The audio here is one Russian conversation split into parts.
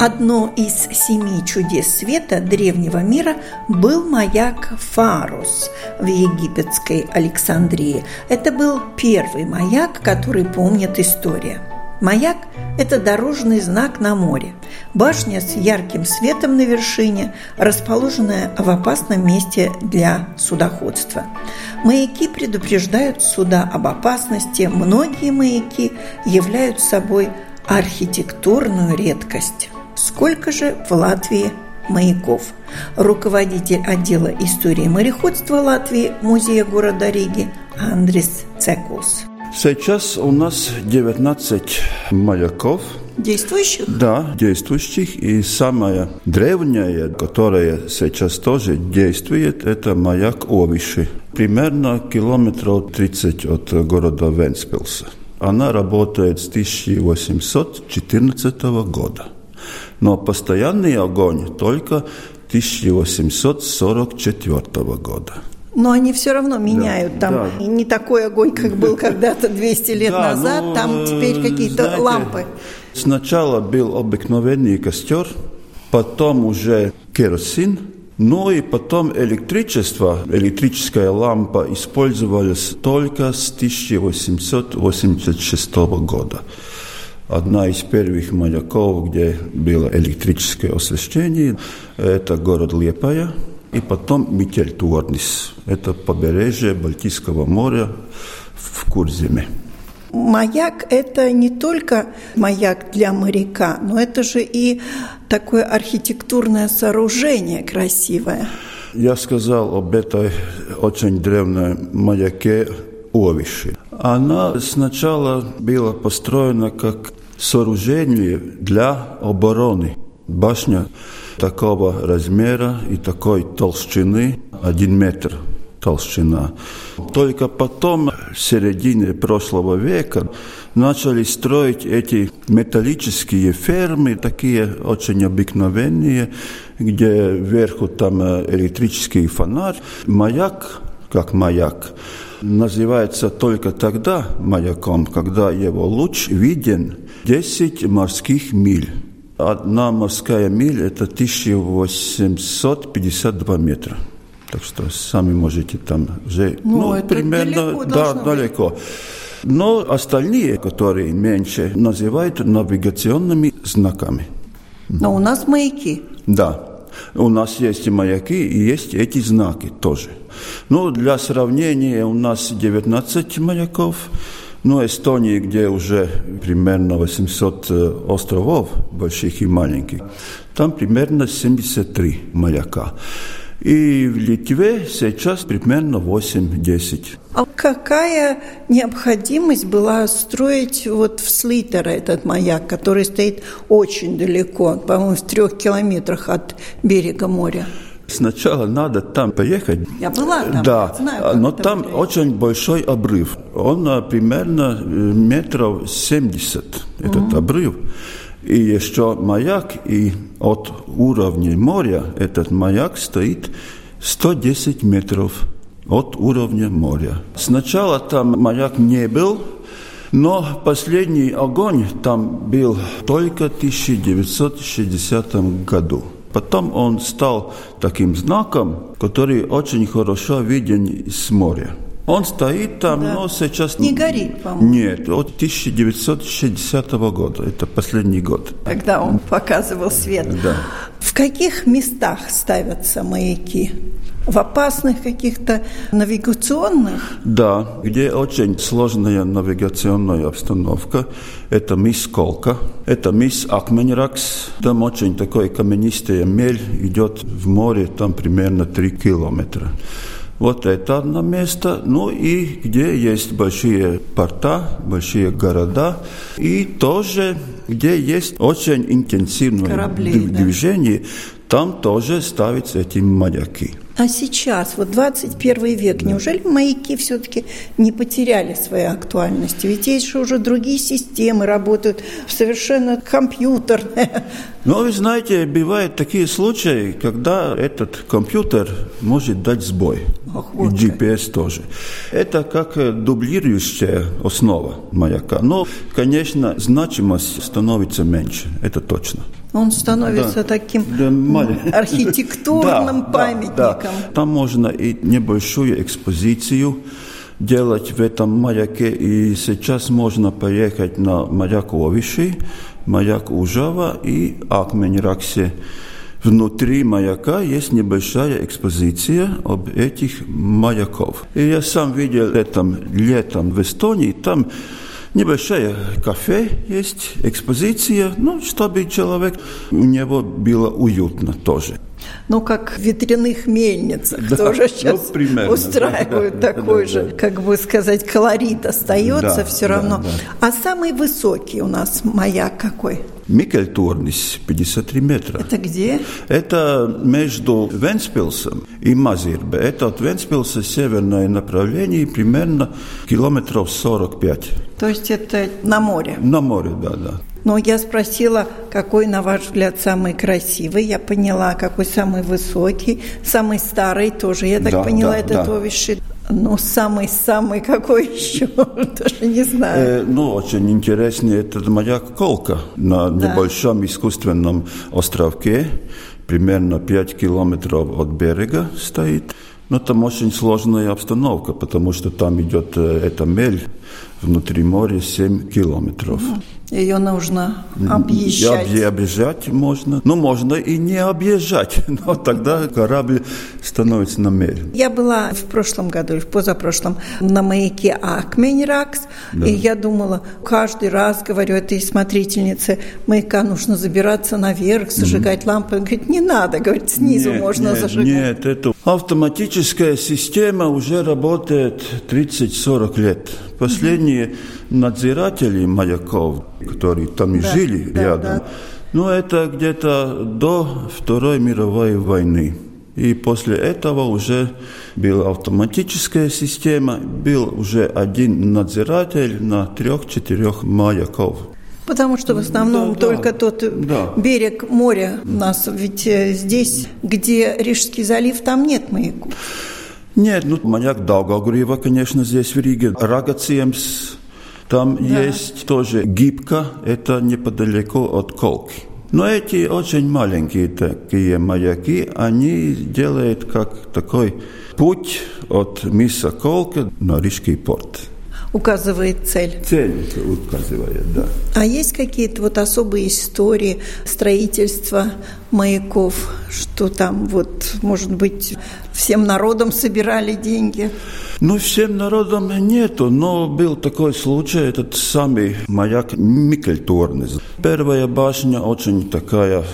Одно из семи чудес света древнего мира был маяк Фарус в египетской Александрии. Это был первый маяк, который помнит история. Маяк – это дорожный знак на море. Башня с ярким светом на вершине, расположенная в опасном месте для судоходства. Маяки предупреждают суда об опасности. Многие маяки являются собой архитектурную редкость. Сколько же в Латвии маяков? Руководитель отдела истории мореходства Латвии Музея города Риги Андрис Цекулс. Сейчас у нас 19 маяков. Действующих? Да, действующих. И самое древнее, которое сейчас тоже действует, это маяк Овиши. Примерно километров 30 от города Венспилса. Она работает с 1814 года. Но постоянный огонь только 1844 года. Но они все равно меняют да, там. Да. Не такой огонь, как был когда-то 200 лет да, назад, ну, там теперь какие-то знаете, лампы. Сначала был обыкновенный костер, потом уже керосин, ну и потом электричество, электрическая лампа использовалась только с 1886 года. Одна из первых маяков, где было электрическое освещение, это город Лепая – и потом Микельтуорнис. Это побережье Балтийского моря в Курзиме. Маяк – это не только маяк для моряка, но это же и такое архитектурное сооружение красивое. Я сказал об этой очень древней маяке Овиши. Она сначала была построена как сооружение для обороны. Башня такого размера и такой толщины, один метр толщина. Только потом, в середине прошлого века, начали строить эти металлические фермы, такие очень обыкновенные, где вверху там электрический фонарь. Маяк, как маяк, называется только тогда маяком, когда его луч виден 10 морских миль. Одна морская миля – это 1852 метра. Так что сами можете там уже, ну, ну примерно, далеко да, далеко. Но остальные, которые меньше, называют навигационными знаками. Но у нас маяки. Да. У нас есть и маяки, и есть эти знаки тоже. Ну, для сравнения, у нас 19 маяков, ну, Эстонии, где уже примерно 800 э, островов, больших и маленьких, там примерно 73 маяка. И в Литве сейчас примерно 8-10. А какая необходимость была строить вот в Слитера этот маяк, который стоит очень далеко, по-моему, в трех километрах от берега моря? Сначала надо там поехать. Я была там. Да, знаю, но там выглядит. очень большой обрыв. Он а, примерно э, метров 70, этот угу. обрыв. И еще маяк, и от уровня моря этот маяк стоит 110 метров от уровня моря. Сначала там маяк не был, но последний огонь там был только в 1960 году. Потом он стал таким знаком, который очень хорошо виден с моря. Он стоит там, да. но сейчас... Не горит, по-моему. Нет, от 1960 года. Это последний год. Когда он показывал свет. Да. В каких местах ставятся маяки? В опасных каких-то навигационных? Да, где очень сложная навигационная обстановка. Это мисс Колка, это мисс Акменракс. Там очень такой каменистая мель идет в море, там примерно 3 километра. Вот это одно место. Ну и где есть большие порта, большие города. И тоже, где есть очень интенсивное Корабли, движение, да? там тоже ставятся эти маяки. А сейчас, вот 21 век, неужели маяки все-таки не потеряли своей актуальности? Ведь есть же уже другие системы работают, совершенно компьютерные. Ну, вы знаете, бывают такие случаи, когда этот компьютер может дать сбой. Ах, вот И GPS как. тоже. Это как э, дублирующая основа маяка. Но, конечно, значимость становится меньше, это точно. Он становится да. таким да, архитектурным да, памятником. Да, да. Там можно и небольшую экспозицию делать в этом маяке. И сейчас можно поехать на маяк Овиши, маяк Ужава и Акменраксе. Внутри маяка есть небольшая экспозиция об этих маяков. И я сам видел это летом в Эстонии. Там Небольшое кафе есть, экспозиция, ну, чтобы человек, у него было уютно тоже. Ну, как в ветряных мельницах да, тоже сейчас ну, примерно, устраивают да, такой да, же, да. как бы сказать, колорит остается да, все равно. Да, да. А самый высокий у нас маяк какой? Микельтурнис, 53 метра. Это где? Это между Венспилсом и Мазирбе. Это от Венспилса северное направление, примерно километров 45. То есть это на море? На море, да, да. Но я спросила, какой, на ваш взгляд, самый красивый. Я поняла, какой самый высокий, самый старый тоже. Я так да, поняла, да, это да. Товиши. Но самый-самый какой еще, даже не знаю. Э, ну, очень интересный этот маяк Колка на да. небольшом искусственном островке, примерно 5 километров от берега стоит. Но там очень сложная обстановка, потому что там идет э, эта мель внутри моря 7 километров. Ее нужно объезжать. И объезжать можно. Ну, можно и не объезжать, но тогда корабль становится на мель. Я была в прошлом году или в позапрошлом на маяке Акменьракс, да. и я думала, каждый раз говорю этой смотрительнице маяка нужно забираться наверх, зажигать mm-hmm. лампы. Он говорит, не надо, говорит, снизу нет, можно нет, зажигать. Нет, это автоматическая система уже работает 30-40 лет. Последние надзиратели маяков, которые там да, жили да, рядом, да. ну, это где-то до Второй мировой войны. И после этого уже была автоматическая система, был уже один надзиратель на трех-четырех маяков. Потому что в основном да, только да, тот да. берег моря у нас, ведь э, здесь, где Рижский залив, там нет маяков. Нет, ну маяк Даугавгрива, конечно, здесь в Риге. Рагациемс, там да. есть тоже гибка, это неподалеку от Колки. Но эти очень маленькие такие маяки, они делают как такой путь от мисса Колка на Рижский порт указывает цель. Цель указывает, да. А есть какие-то вот особые истории строительства маяков, что там вот, может быть, всем народом собирали деньги? Ну, всем народом нету, но был такой случай, этот самый маяк Микельторнес. Первая башня очень такая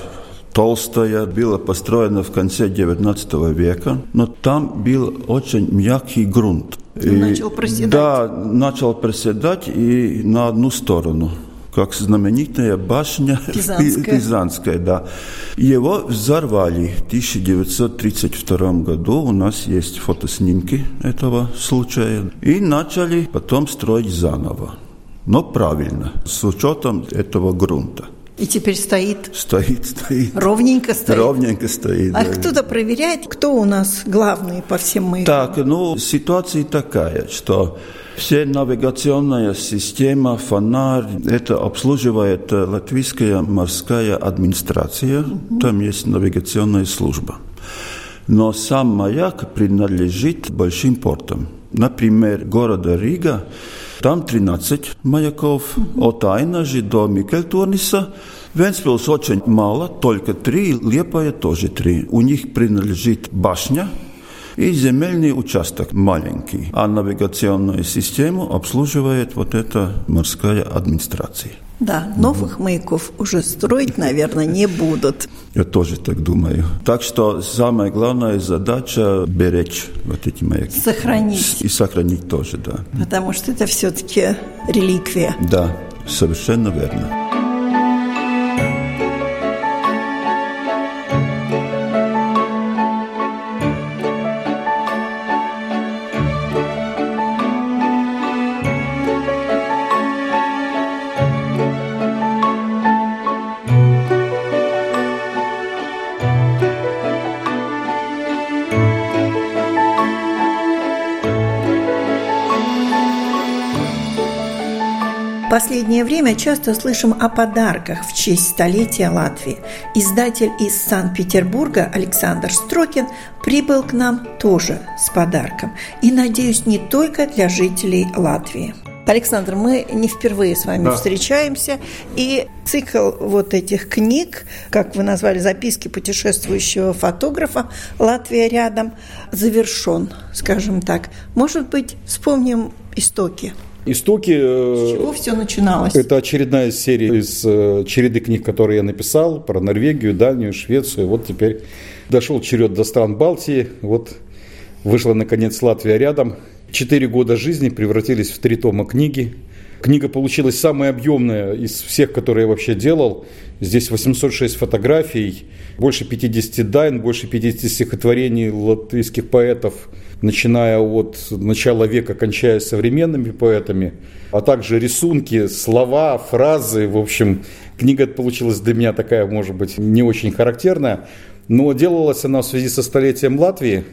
толстая, была построена в конце XIX века, но там был очень мягкий грунт. И, начал проседать. Да, начал проседать и на одну сторону как знаменитая башня Пизанская. Пизанская, да. Его взорвали в 1932 году. У нас есть фотоснимки этого случая. И начали потом строить заново. Но правильно, с учетом этого грунта. И теперь стоит? Стоит, стоит. Ровненько стоит? Ровненько стоит. А да. кто-то проверяет, кто у нас главный по всем маякам? Так, ну, ситуация такая, что все навигационная система, фонарь, это обслуживает латвийская морская администрация, угу. там есть навигационная служба. Но сам маяк принадлежит большим портам. Например, города Рига там 13 маяков, от Айнажи до Микельтурниса. Венспилс очень мало, только три, Лепая тоже три. У них принадлежит башня, И земельный участок маленький, а навигационную систему обслуживает вот эта морская администрация. Да, новых маяков уже строить, наверное, не будут. Я тоже так думаю. Так что самая главная задача – беречь вот эти маяки. Сохранить. И сохранить тоже, да. Потому что это все-таки реликвия. Да, совершенно верно. Последнее время часто слышим о подарках в честь столетия Латвии. Издатель из Санкт-Петербурга Александр Строкин прибыл к нам тоже с подарком. И, надеюсь, не только для жителей Латвии. Александр, мы не впервые с вами да. встречаемся, и цикл вот этих книг, как вы назвали, записки путешествующего фотографа «Латвия рядом» завершен, скажем так. Может быть, вспомним истоки? Истоки... С чего все начиналось? Это очередная серия из э, череды книг, которые я написал про Норвегию, Данию, Швецию. Вот теперь дошел черед до стран Балтии. Вот вышла, наконец, Латвия рядом. Четыре года жизни превратились в три тома книги. Книга получилась самая объемная из всех, которые я вообще делал. Здесь 806 фотографий, больше 50 дайн, больше 50 стихотворений латвийских поэтов, начиная от начала века, кончая современными поэтами, а также рисунки, слова, фразы. В общем, книга получилась для меня такая, может быть, не очень характерная. Но делалась она в связи со столетием Латвии.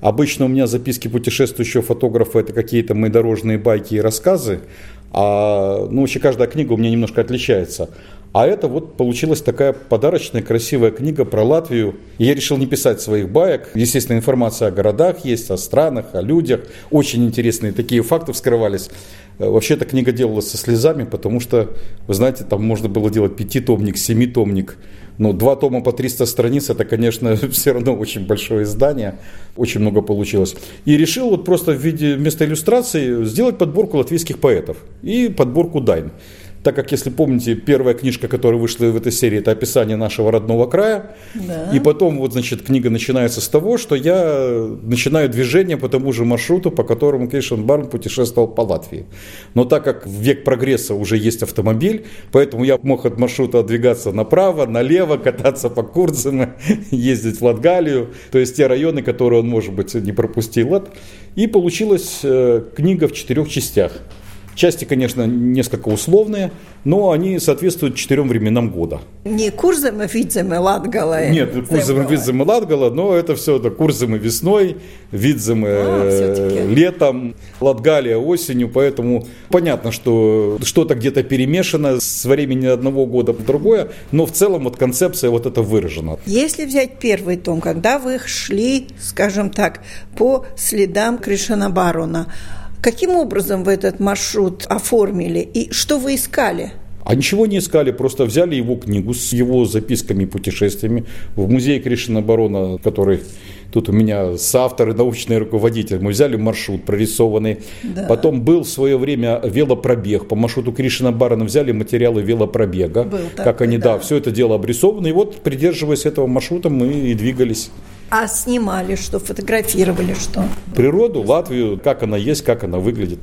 Обычно у меня записки путешествующего фотографа – это какие-то мои дорожные байки и рассказы. А, ну, вообще каждая книга у меня немножко отличается. А это вот получилась такая подарочная, красивая книга про Латвию. И я решил не писать своих баек. Естественно, информация о городах есть, о странах, о людях. Очень интересные такие факты вскрывались. Э, вообще эта книга делалась со слезами, потому что, вы знаете, там можно было делать пятитомник, семитомник. Но два тома по 300 страниц, это, конечно, все равно очень большое издание. Очень много получилось. И решил вот просто в виде вместо иллюстрации сделать подборку латвийских поэтов и подборку дайн так как, если помните, первая книжка, которая вышла в этой серии, это описание нашего родного края. Да. И потом, вот, значит, книга начинается с того, что я начинаю движение по тому же маршруту, по которому Кейшен Барн путешествовал по Латвии. Но так как в век прогресса уже есть автомобиль, поэтому я мог от маршрута двигаться направо, налево, кататься по Курцеме, ездить в Латгалию, то есть те районы, которые он, может быть, не пропустил. И получилась э, книга в четырех частях. Части, конечно, несколько условные, но они соответствуют четырем временам года. Не Курзем и Видзем и Латгала. Нет, Курзем и Видзем и Латгала, но это все это Курзем и весной, Видзем а, летом, Латгалия осенью, поэтому понятно, что что-то где-то перемешано с времени одного года в другое, но в целом вот концепция вот это выражена. Если взять первый том, когда вы шли, скажем так, по следам Кришана Барона, Каким образом вы этот маршрут оформили и что вы искали? А ничего не искали, просто взяли его книгу с его записками, путешествиями в музей Кришина Барона, который тут у меня соавтор и научный руководитель. Мы взяли маршрут прорисованный. Да. Потом был в свое время велопробег. По маршруту Кришина Барона взяли материалы велопробега. Был такой, как они, да. да, все это дело обрисовано. И вот, придерживаясь этого маршрута, мы и двигались. А снимали что, фотографировали что? Природу, Латвию, как она есть, как она выглядит.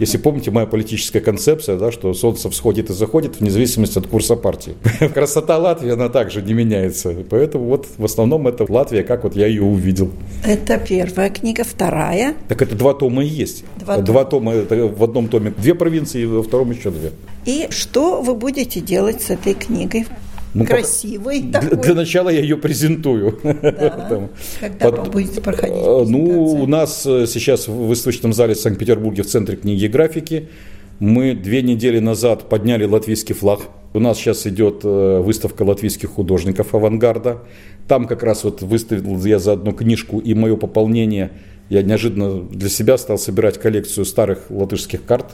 Если помните, моя политическая концепция, да, что солнце всходит и заходит вне зависимости от курса партии. Красота Латвии, она также не меняется. Поэтому вот в основном это Латвия, как вот я ее увидел. Это первая книга, вторая. Так это два тома и есть. Два, два тома. тома это в одном томе две провинции, во втором еще две. И что вы будете делать с этой книгой? Ну, Красивый для, такой. Для начала я ее презентую. Да. Когда Под, вы будете проходить э, Ну, у нас э, сейчас в выставочном зале в Санкт-Петербурге в Центре книги и графики мы две недели назад подняли латвийский флаг. У нас сейчас идет э, выставка латвийских художников авангарда. Там как раз вот выставил я за одну книжку и мое пополнение. Я неожиданно для себя стал собирать коллекцию старых латышских карт.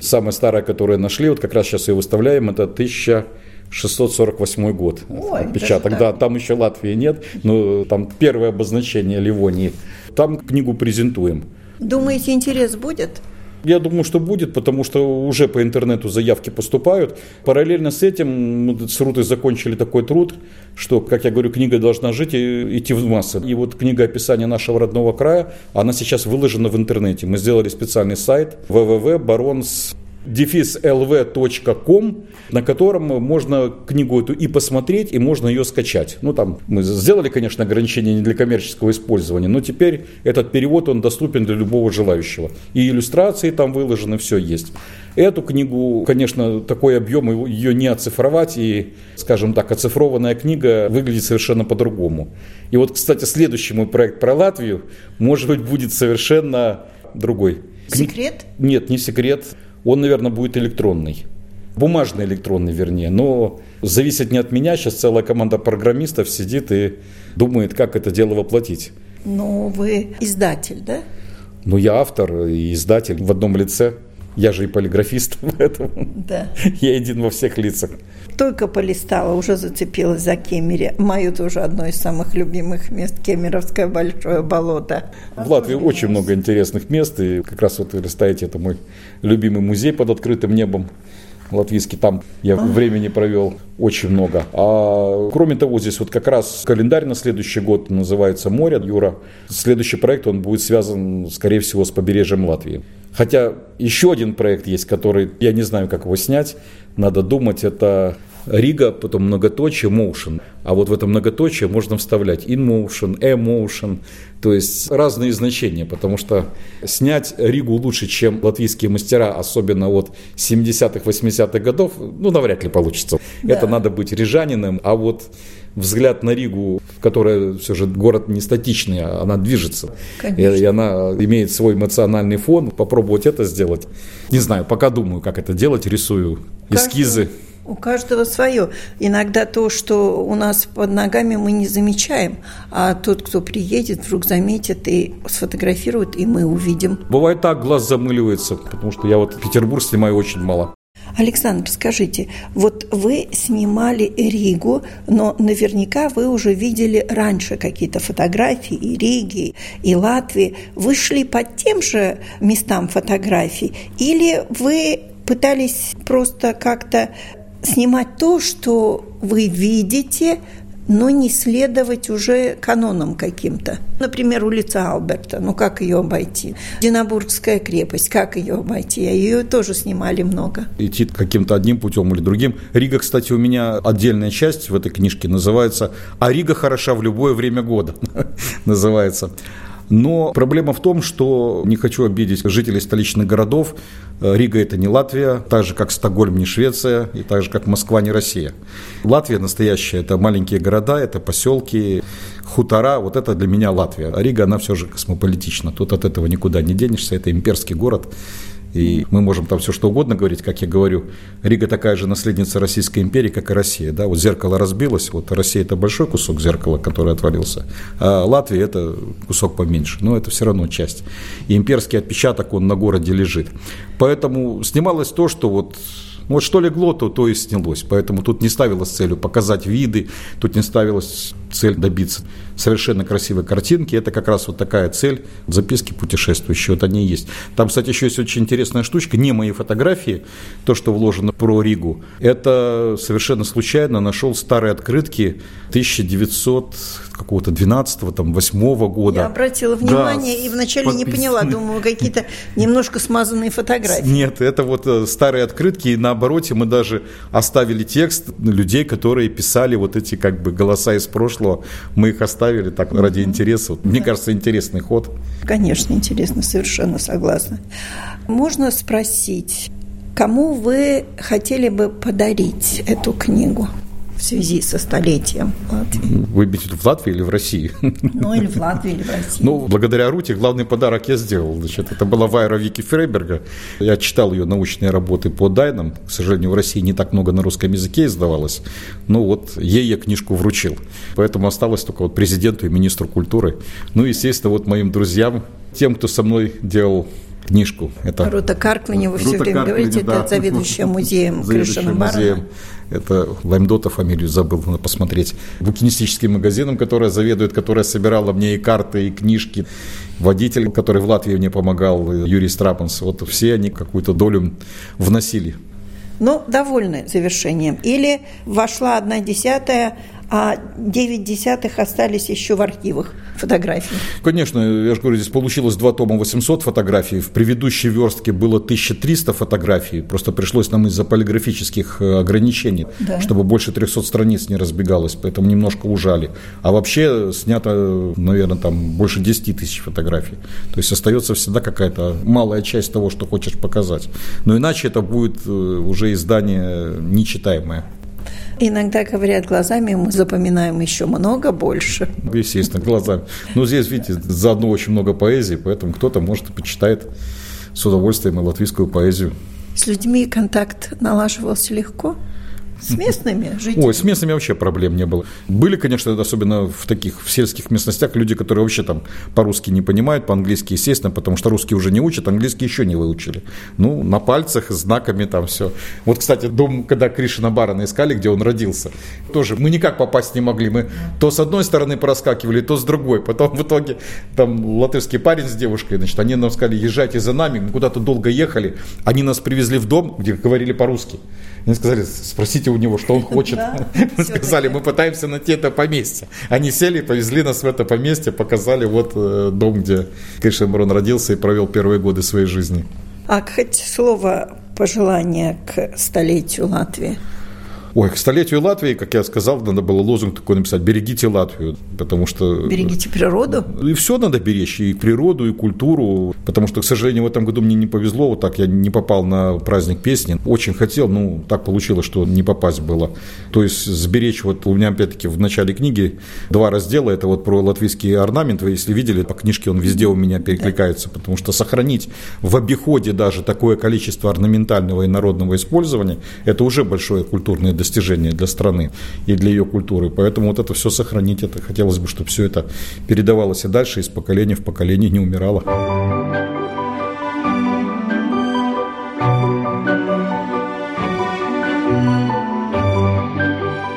Самая старая, которую нашли, вот как раз сейчас ее выставляем, это 1000 648 год Ой, отпечаток. Да, там еще Латвии нет, но там первое обозначение Ливонии. Там книгу презентуем. Думаете, интерес будет? Я думаю, что будет, потому что уже по интернету заявки поступают. Параллельно с этим мы с Рутой закончили такой труд, что, как я говорю, книга должна жить и идти в массы. И вот книга описания нашего родного края, она сейчас выложена в интернете. Мы сделали специальный сайт www.barons lv.com, на котором можно книгу эту и посмотреть, и можно ее скачать. Ну, там мы сделали, конечно, ограничения не для коммерческого использования, но теперь этот перевод, он доступен для любого желающего. И иллюстрации там выложены, все есть. Эту книгу, конечно, такой объем, ее не оцифровать, и, скажем так, оцифрованная книга выглядит совершенно по-другому. И вот, кстати, следующий мой проект про Латвию, может быть, будет совершенно другой. Секрет? Нет, не секрет. Он, наверное, будет электронный. Бумажный электронный, вернее. Но зависит не от меня. Сейчас целая команда программистов сидит и думает, как это дело воплотить. Ну, вы издатель, да? Ну, я автор и издатель в одном лице. Я же и полиграфист, поэтому Да. я один во всех лицах. Только полистала, уже зацепилась за Кемере. Мое тоже одно из самых любимых мест Кемеровское большое болото. В Латвии очень много интересных мест, и как раз вот вы листаете, это мой любимый музей под открытым небом латвийский, там я времени провел очень много. А кроме того, здесь вот как раз календарь на следующий год называется «Море», Юра. Следующий проект, он будет связан, скорее всего, с побережьем Латвии. Хотя еще один проект есть, который, я не знаю, как его снять, надо думать, это Рига, потом многоточие, motion. А вот в это многоточие можно вставлять in motion, emotion, то есть разные значения, потому что снять Ригу лучше, чем латвийские мастера, особенно от 70-х, 80-х годов, ну, навряд ли получится. Да. Это надо быть рижанином, а вот взгляд на Ригу, которая все же город не статичный, а она движется. И, Конечно. и она имеет свой эмоциональный фон. Попробовать это сделать. Не знаю, пока думаю, как это делать, рисую эскизы. У каждого свое. Иногда то, что у нас под ногами, мы не замечаем, а тот, кто приедет, вдруг заметит и сфотографирует, и мы увидим. Бывает так, глаз замыливается, потому что я вот Петербург снимаю очень мало. Александр, скажите, вот вы снимали Ригу, но наверняка вы уже видели раньше какие-то фотографии и Риги, и Латвии. Вы шли по тем же местам фотографий или вы пытались просто как-то снимать то, что вы видите, но не следовать уже канонам каким-то. Например, улица Алберта, ну как ее обойти? Динабургская крепость, как ее обойти? Ее тоже снимали много. Идти каким-то одним путем или другим. Рига, кстати, у меня отдельная часть в этой книжке называется «А Рига хороша в любое время года» называется. Но проблема в том, что не хочу обидеть жителей столичных городов. Э, Рига – это не Латвия, так же, как Стокгольм не Швеция, и так же, как Москва не Россия. Латвия настоящая – это маленькие города, это поселки, хутора. Вот это для меня Латвия. А Рига, она все же космополитична. Тут от этого никуда не денешься. Это имперский город. И мы можем там все что угодно говорить, как я говорю. Рига такая же наследница Российской империи, как и Россия. Да? Вот зеркало разбилось, вот Россия это большой кусок зеркала, который отвалился, а Латвия это кусок поменьше, но это все равно часть. И имперский отпечаток, он на городе лежит. Поэтому снималось то, что вот вот что легло, то, то и снялось. Поэтому тут не ставилась целью показать виды, тут не ставилась цель добиться совершенно красивой картинки. Это как раз вот такая цель записки путешествующие. Вот они и есть. Там, кстати, еще есть очень интересная штучка. Не мои фотографии, то, что вложено про Ригу. Это совершенно случайно нашел старые открытки 1900 какого-то 12 там 8 года. Я обратила Да, внимание и вначале не подпис- поняла, думаю, какие-то немножко смазанные фотографии. Нет, это вот э, старые открытки, и на обороте мы даже оставили текст людей, которые писали вот эти как бы голоса из прошлого. Мы их оставили так ради интереса. Мне кажется, интересный ход. Конечно, интересно, совершенно согласна. Можно спросить, кому вы хотели бы подарить эту книгу в связи со столетием Латвии? Вы имеете в виду в Латвии или в России? Ну, или в Латвии, или в России. Ну, благодаря Руте главный подарок я сделал. Значит, это была Вайра Вики Фрейберга. Я читал ее научные работы по Дайнам. К сожалению, в России не так много на русском языке издавалось. Но вот ей я книжку вручил. Поэтому осталось только вот президенту и министру культуры. Ну, естественно, вот моим друзьям, тем, кто со мной делал книжку. Это Рута Карквини, вы все время говорите, да. это заведующая музеем Кришина музеем. Это Лаймдота фамилию забыл, надо посмотреть. Букинистическим магазином, которая заведует, которая собирала мне и карты, и книжки. Водитель, который в Латвии мне помогал, Юрий Страпанс. Вот все они какую-то долю вносили. Ну, довольны завершением. Или вошла одна десятая а 9 десятых остались еще в архивах фотографий. Конечно, я же говорю, здесь получилось два тома 800 фотографий. В предыдущей верстке было 1300 фотографий. Просто пришлось нам из-за полиграфических э, ограничений, да. чтобы больше 300 страниц не разбегалось, поэтому немножко ужали. А вообще снято, наверное, там больше 10 тысяч фотографий. То есть остается всегда какая-то малая часть того, что хочешь показать. Но иначе это будет э, уже издание нечитаемое. Иногда говорят глазами, мы запоминаем еще много больше. Естественно, глазами. Но здесь, видите, заодно очень много поэзии, поэтому кто-то, может, и почитает с удовольствием и латвийскую поэзию. С людьми контакт налаживался легко? С местными жителями? Ой, с местными вообще проблем не было. Были, конечно, особенно в таких в сельских местностях люди, которые вообще там по-русски не понимают, по-английски, естественно, потому что русский уже не учат, английский еще не выучили. Ну, на пальцах, знаками там все. Вот, кстати, дом, когда Кришина Барана искали, где он родился, тоже мы никак попасть не могли. Мы то с одной стороны проскакивали, то с другой. Потом в итоге там латышский парень с девушкой, значит, они нам сказали, езжайте за нами, мы куда-то долго ехали. Они нас привезли в дом, где говорили по-русски. Они сказали, спросите у него, что он хочет. Мы сказали, мы пытаемся найти это поместье. Они сели, повезли нас в это поместье, показали вот э, дом, где Кришин Барон родился и провел первые годы своей жизни. А хоть слово пожелания к столетию Латвии? Ой, к столетию Латвии, как я сказал, надо было лозунг такой написать «Берегите Латвию», потому что... Берегите природу? И все надо беречь, и природу, и культуру, потому что, к сожалению, в этом году мне не повезло, вот так я не попал на праздник песни. Очень хотел, ну, так получилось, что не попасть было. То есть сберечь, вот у меня опять-таки в начале книги два раздела, это вот про латвийский орнамент, вы если видели, по книжке он везде у меня перекликается, потому что сохранить в обиходе даже такое количество орнаментального и народного использования, это уже большое культурное достижение для страны и для ее культуры. Поэтому вот это все сохранить, это хотелось бы, чтобы все это передавалось и дальше, из поколения в поколение не умирало.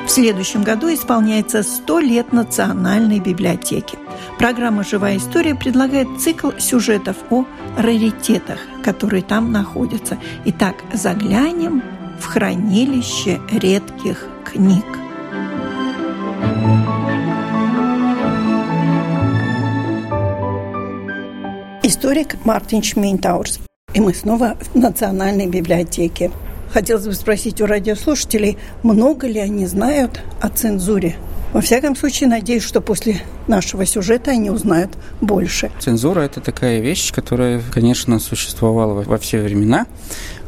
В следующем году исполняется 100 лет Национальной библиотеки. Программа «Живая история» предлагает цикл сюжетов о раритетах, которые там находятся. Итак, заглянем в хранилище редких книг. Историк Мартин Шмейнтаурс. И мы снова в Национальной библиотеке. Хотелось бы спросить у радиослушателей, много ли они знают о цензуре во всяком случае, надеюсь, что после нашего сюжета они узнают больше. Цензура – это такая вещь, которая, конечно, существовала во все времена.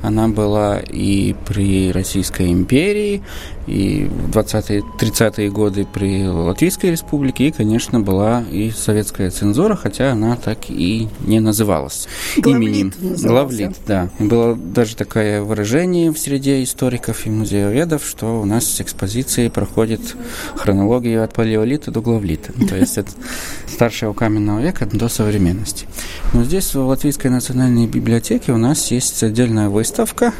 Она была и при Российской империи, и в 20-е, 30-е годы при Латвийской республике, и, конечно, была и советская цензура, хотя она так и не называлась Главлит именем. Назывался. Главлит, да. Было даже такое выражение в среде историков и музееведов, что у нас с экспозицией проходит хронология от палеолита до главлита. То есть от старшего каменного века до современности. Но здесь, в Латвийской национальной библиотеке, у нас есть отдельная выставка,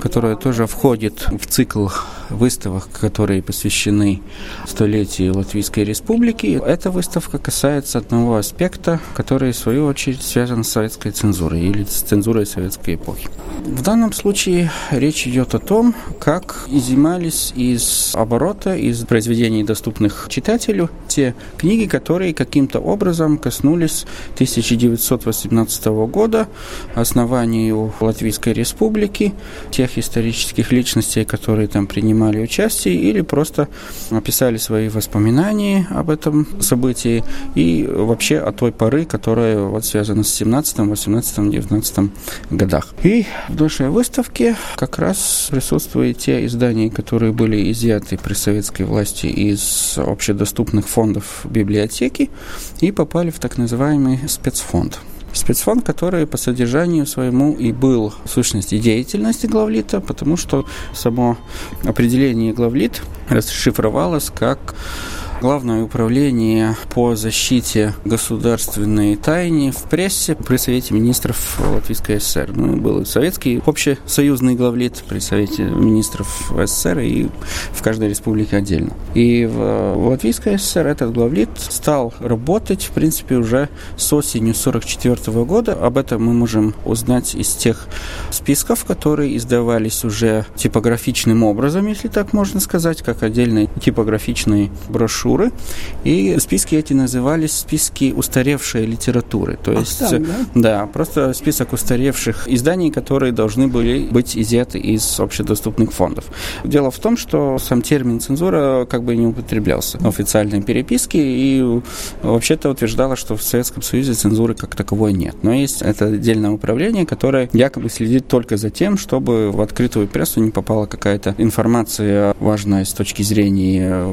которая тоже входит в цикл выставок, которые посвящены столетию Латвийской Республики. Эта выставка касается одного аспекта, который, в свою очередь, связан с советской цензурой или с цензурой советской эпохи. В данном случае речь идет о том, как изымались из оборота, из произведений, доступных читателю, те книги, которые каким-то образом коснулись 1918 года, основанию Латвийской Республики, тех исторических личностей, которые там принимали участие, или просто описали свои воспоминания об этом событии и вообще о той поры, которая вот связана с 17, 18, 19 годах. И в нашей выставке как раз присутствуют те издания, которые были изъяты при советской власти из общедоступных фондов библиотеки и попали в так называемый спецфонд. Спецфонд, который по содержанию своему и был в сущности деятельности главлита, потому что само определение главлит расшифровалось как Главное управление по защите государственной тайны в прессе при Совете министров Латвийской ССР. Ну, был советский общесоюзный главлит при Совете министров СССР и в каждой республике отдельно. И в Латвийской ССР этот главлит стал работать, в принципе, уже с осенью 1944 года. Об этом мы можем узнать из тех списков, которые издавались уже типографичным образом, если так можно сказать, как отдельные типографичные брошюры. И списки эти назывались списки устаревшей литературы. То есть, Ах, так, да? да, просто список устаревших изданий, которые должны были быть изъяты из общедоступных фондов. Дело в том, что сам термин цензура как бы не употреблялся в официальной переписке и вообще-то утверждало, что в Советском Союзе цензуры как таковой нет. Но есть это отдельное управление, которое якобы следит только за тем, чтобы в открытую прессу не попала какая-то информация важная с точки зрения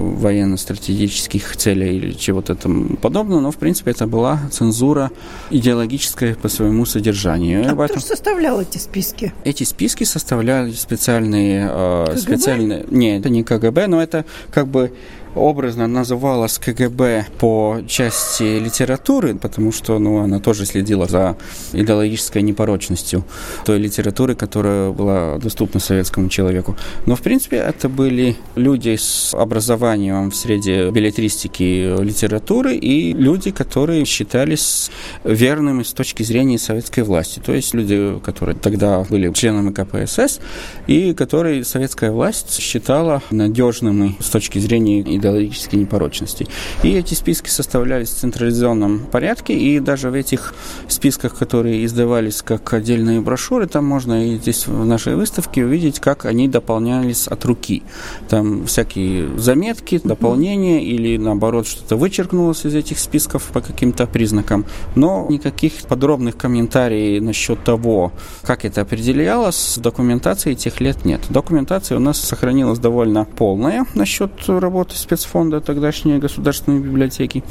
военно-стратегических целей или чего-то там подобного, но в принципе это была цензура идеологическая по своему содержанию. А кто же составлял эти списки? Эти списки составляли специальные... Э, специальные... Нет, это не КГБ, но это как бы образно называлась КГБ по части литературы, потому что ну, она тоже следила за идеологической непорочностью той литературы, которая была доступна советскому человеку. Но, в принципе, это были люди с образованием в среде билетристики литературы и люди, которые считались верными с точки зрения советской власти. То есть люди, которые тогда были членами КПСС и которые советская власть считала надежными с точки зрения идеологической непорочности. И эти списки составлялись в централизованном порядке, и даже в этих списках, которые издавались как отдельные брошюры, там можно и здесь в нашей выставке увидеть, как они дополнялись от руки. Там всякие заметки, дополнения или наоборот что-то вычеркнулось из этих списков по каким-то признакам, но никаких подробных комментариев насчет того, как это определялось, документации тех лет нет. Документация у нас сохранилась довольно полная насчет работы с спецфонда тогдашней государственной библиотеки.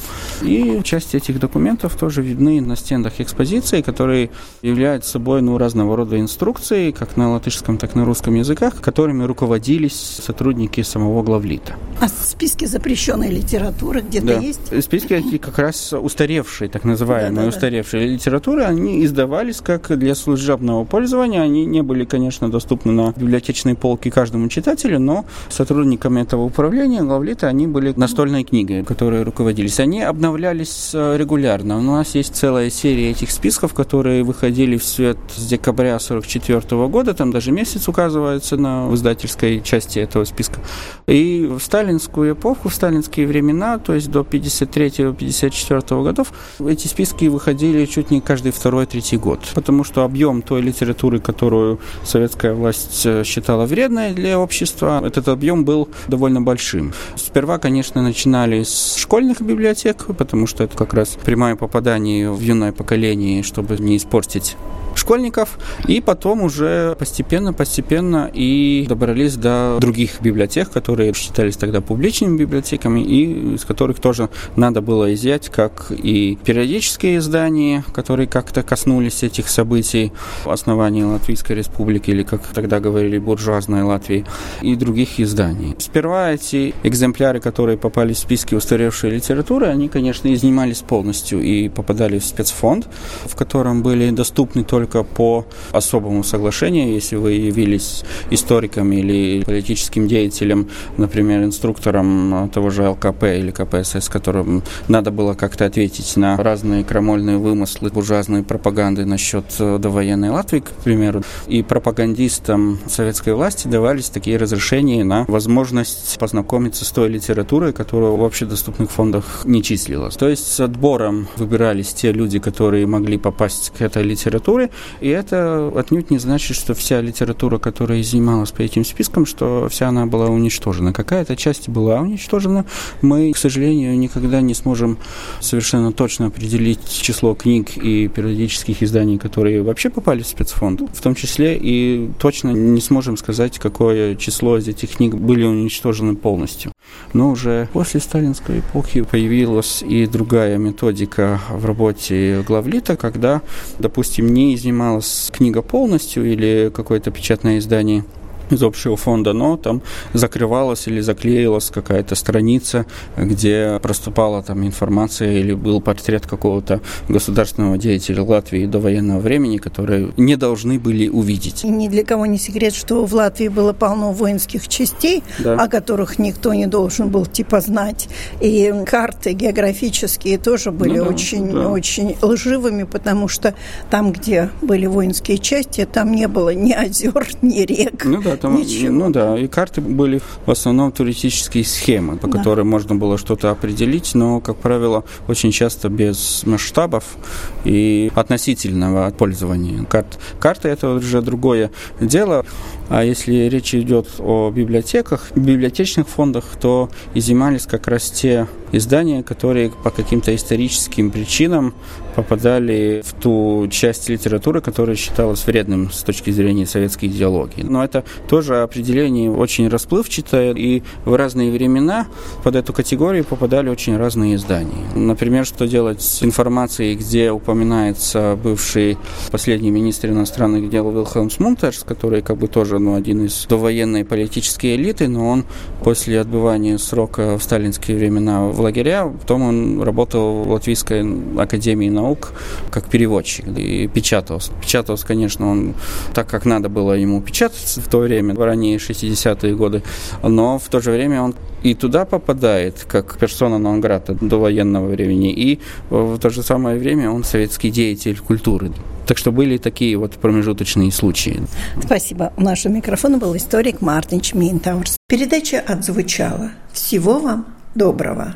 И часть этих документов тоже видны на стендах экспозиции, которые являются собой ну, разного рода инструкции, как на латышском, так и на русском языках, которыми руководились сотрудники самого главлита. А списки запрещенной литературы где-то да. есть? Списки эти как раз устаревшие, так называемые да, да, устаревшие да. литературы, они издавались как для служебного пользования. Они не были, конечно, доступны на библиотечной полке каждому читателю, но сотрудниками этого управления главлита они были настольной книгой, которые руководились. Они обновлялись э, регулярно. У нас есть целая серия этих списков, которые выходили в свет с декабря 1944 года. Там даже месяц указывается на издательской части этого списка. И в сталинскую эпоху, в сталинские времена, то есть до 53-54 годов, эти списки выходили чуть не каждый второй-третий год. Потому что объем той литературы, которую советская власть э, считала вредной для общества, этот объем был довольно большим. Сперва, конечно, начинали с школьных библиотек, потому что это как раз прямое попадание в юное поколение, чтобы не испортить школьников, и потом уже постепенно-постепенно и добрались до других библиотек, которые считались тогда публичными библиотеками, и из которых тоже надо было изъять, как и периодические издания, которые как-то коснулись этих событий основания Латвийской Республики, или, как тогда говорили, буржуазной Латвии, и других изданий. Сперва эти экземпляры, которые попали в списки устаревшей литературы, они, конечно, изнимались полностью и попадали в спецфонд, в котором были доступны только по особому соглашению, если вы явились историком или политическим деятелем, например, инструктором того же ЛКП или КПСС, которым надо было как-то ответить на разные крамольные вымыслы, буржуазные пропаганды насчет довоенной Латвии, к примеру, и пропагандистам советской власти давались такие разрешения на возможность познакомиться с той литературой, которая в общедоступных фондах не числилась. То есть с отбором выбирались те люди, которые могли попасть к этой литературе, и это отнюдь не значит, что вся литература, которая изънималась по этим спискам, что вся она была уничтожена. Какая-то часть была уничтожена. Мы, к сожалению, никогда не сможем совершенно точно определить число книг и периодических изданий, которые вообще попали в спецфонд, в том числе и точно не сможем сказать, какое число из этих книг были уничтожены полностью. Но уже после сталинской эпохи появилась и другая методика в работе главлита, когда, допустим, не изнималась книга полностью или какое-то печатное издание из общего фонда, но там закрывалась или заклеилась какая-то страница, где проступала там информация или был портрет какого-то государственного деятеля Латвии до военного времени, которые не должны были увидеть. Ни для кого не секрет, что в Латвии было полно воинских частей, да. о которых никто не должен был типа знать. И карты географические тоже были ну, да, очень, да. очень лживыми, потому что там, где были воинские части, там не было ни озер, ни рек. Ну да, там, Ничего. ну да, и карты были в основном туристические схемы, по да. которым можно было что-то определить, но, как правило, очень часто без масштабов и относительного пользования карт. Карты это уже другое дело. А если речь идет о библиотеках, библиотечных фондах, то изымались как раз те издания, которые по каким-то историческим причинам попадали в ту часть литературы, которая считалась вредным с точки зрения советской идеологии. Но это тоже определение очень расплывчатое, и в разные времена под эту категорию попадали очень разные издания. Например, что делать с информацией, где упоминается бывший последний министр иностранных дел Вилхельм Мунтерс, который как бы тоже ну, один из довоенной политической элиты, но он после отбывания срока в сталинские времена в лагеря, потом он работал в Латвийской академии наук как переводчик и печатался. Печатался, конечно, он так, как надо было ему печатать в то время, в ранние 60-е годы, но в то же время он и туда попадает, как персона нон-грата до военного времени, и в то же самое время он советский деятель культуры. Так что были такие вот промежуточные случаи. Спасибо. У нашего микрофона был историк Мартин Чминтаурс. Передача отзвучала. Всего вам доброго.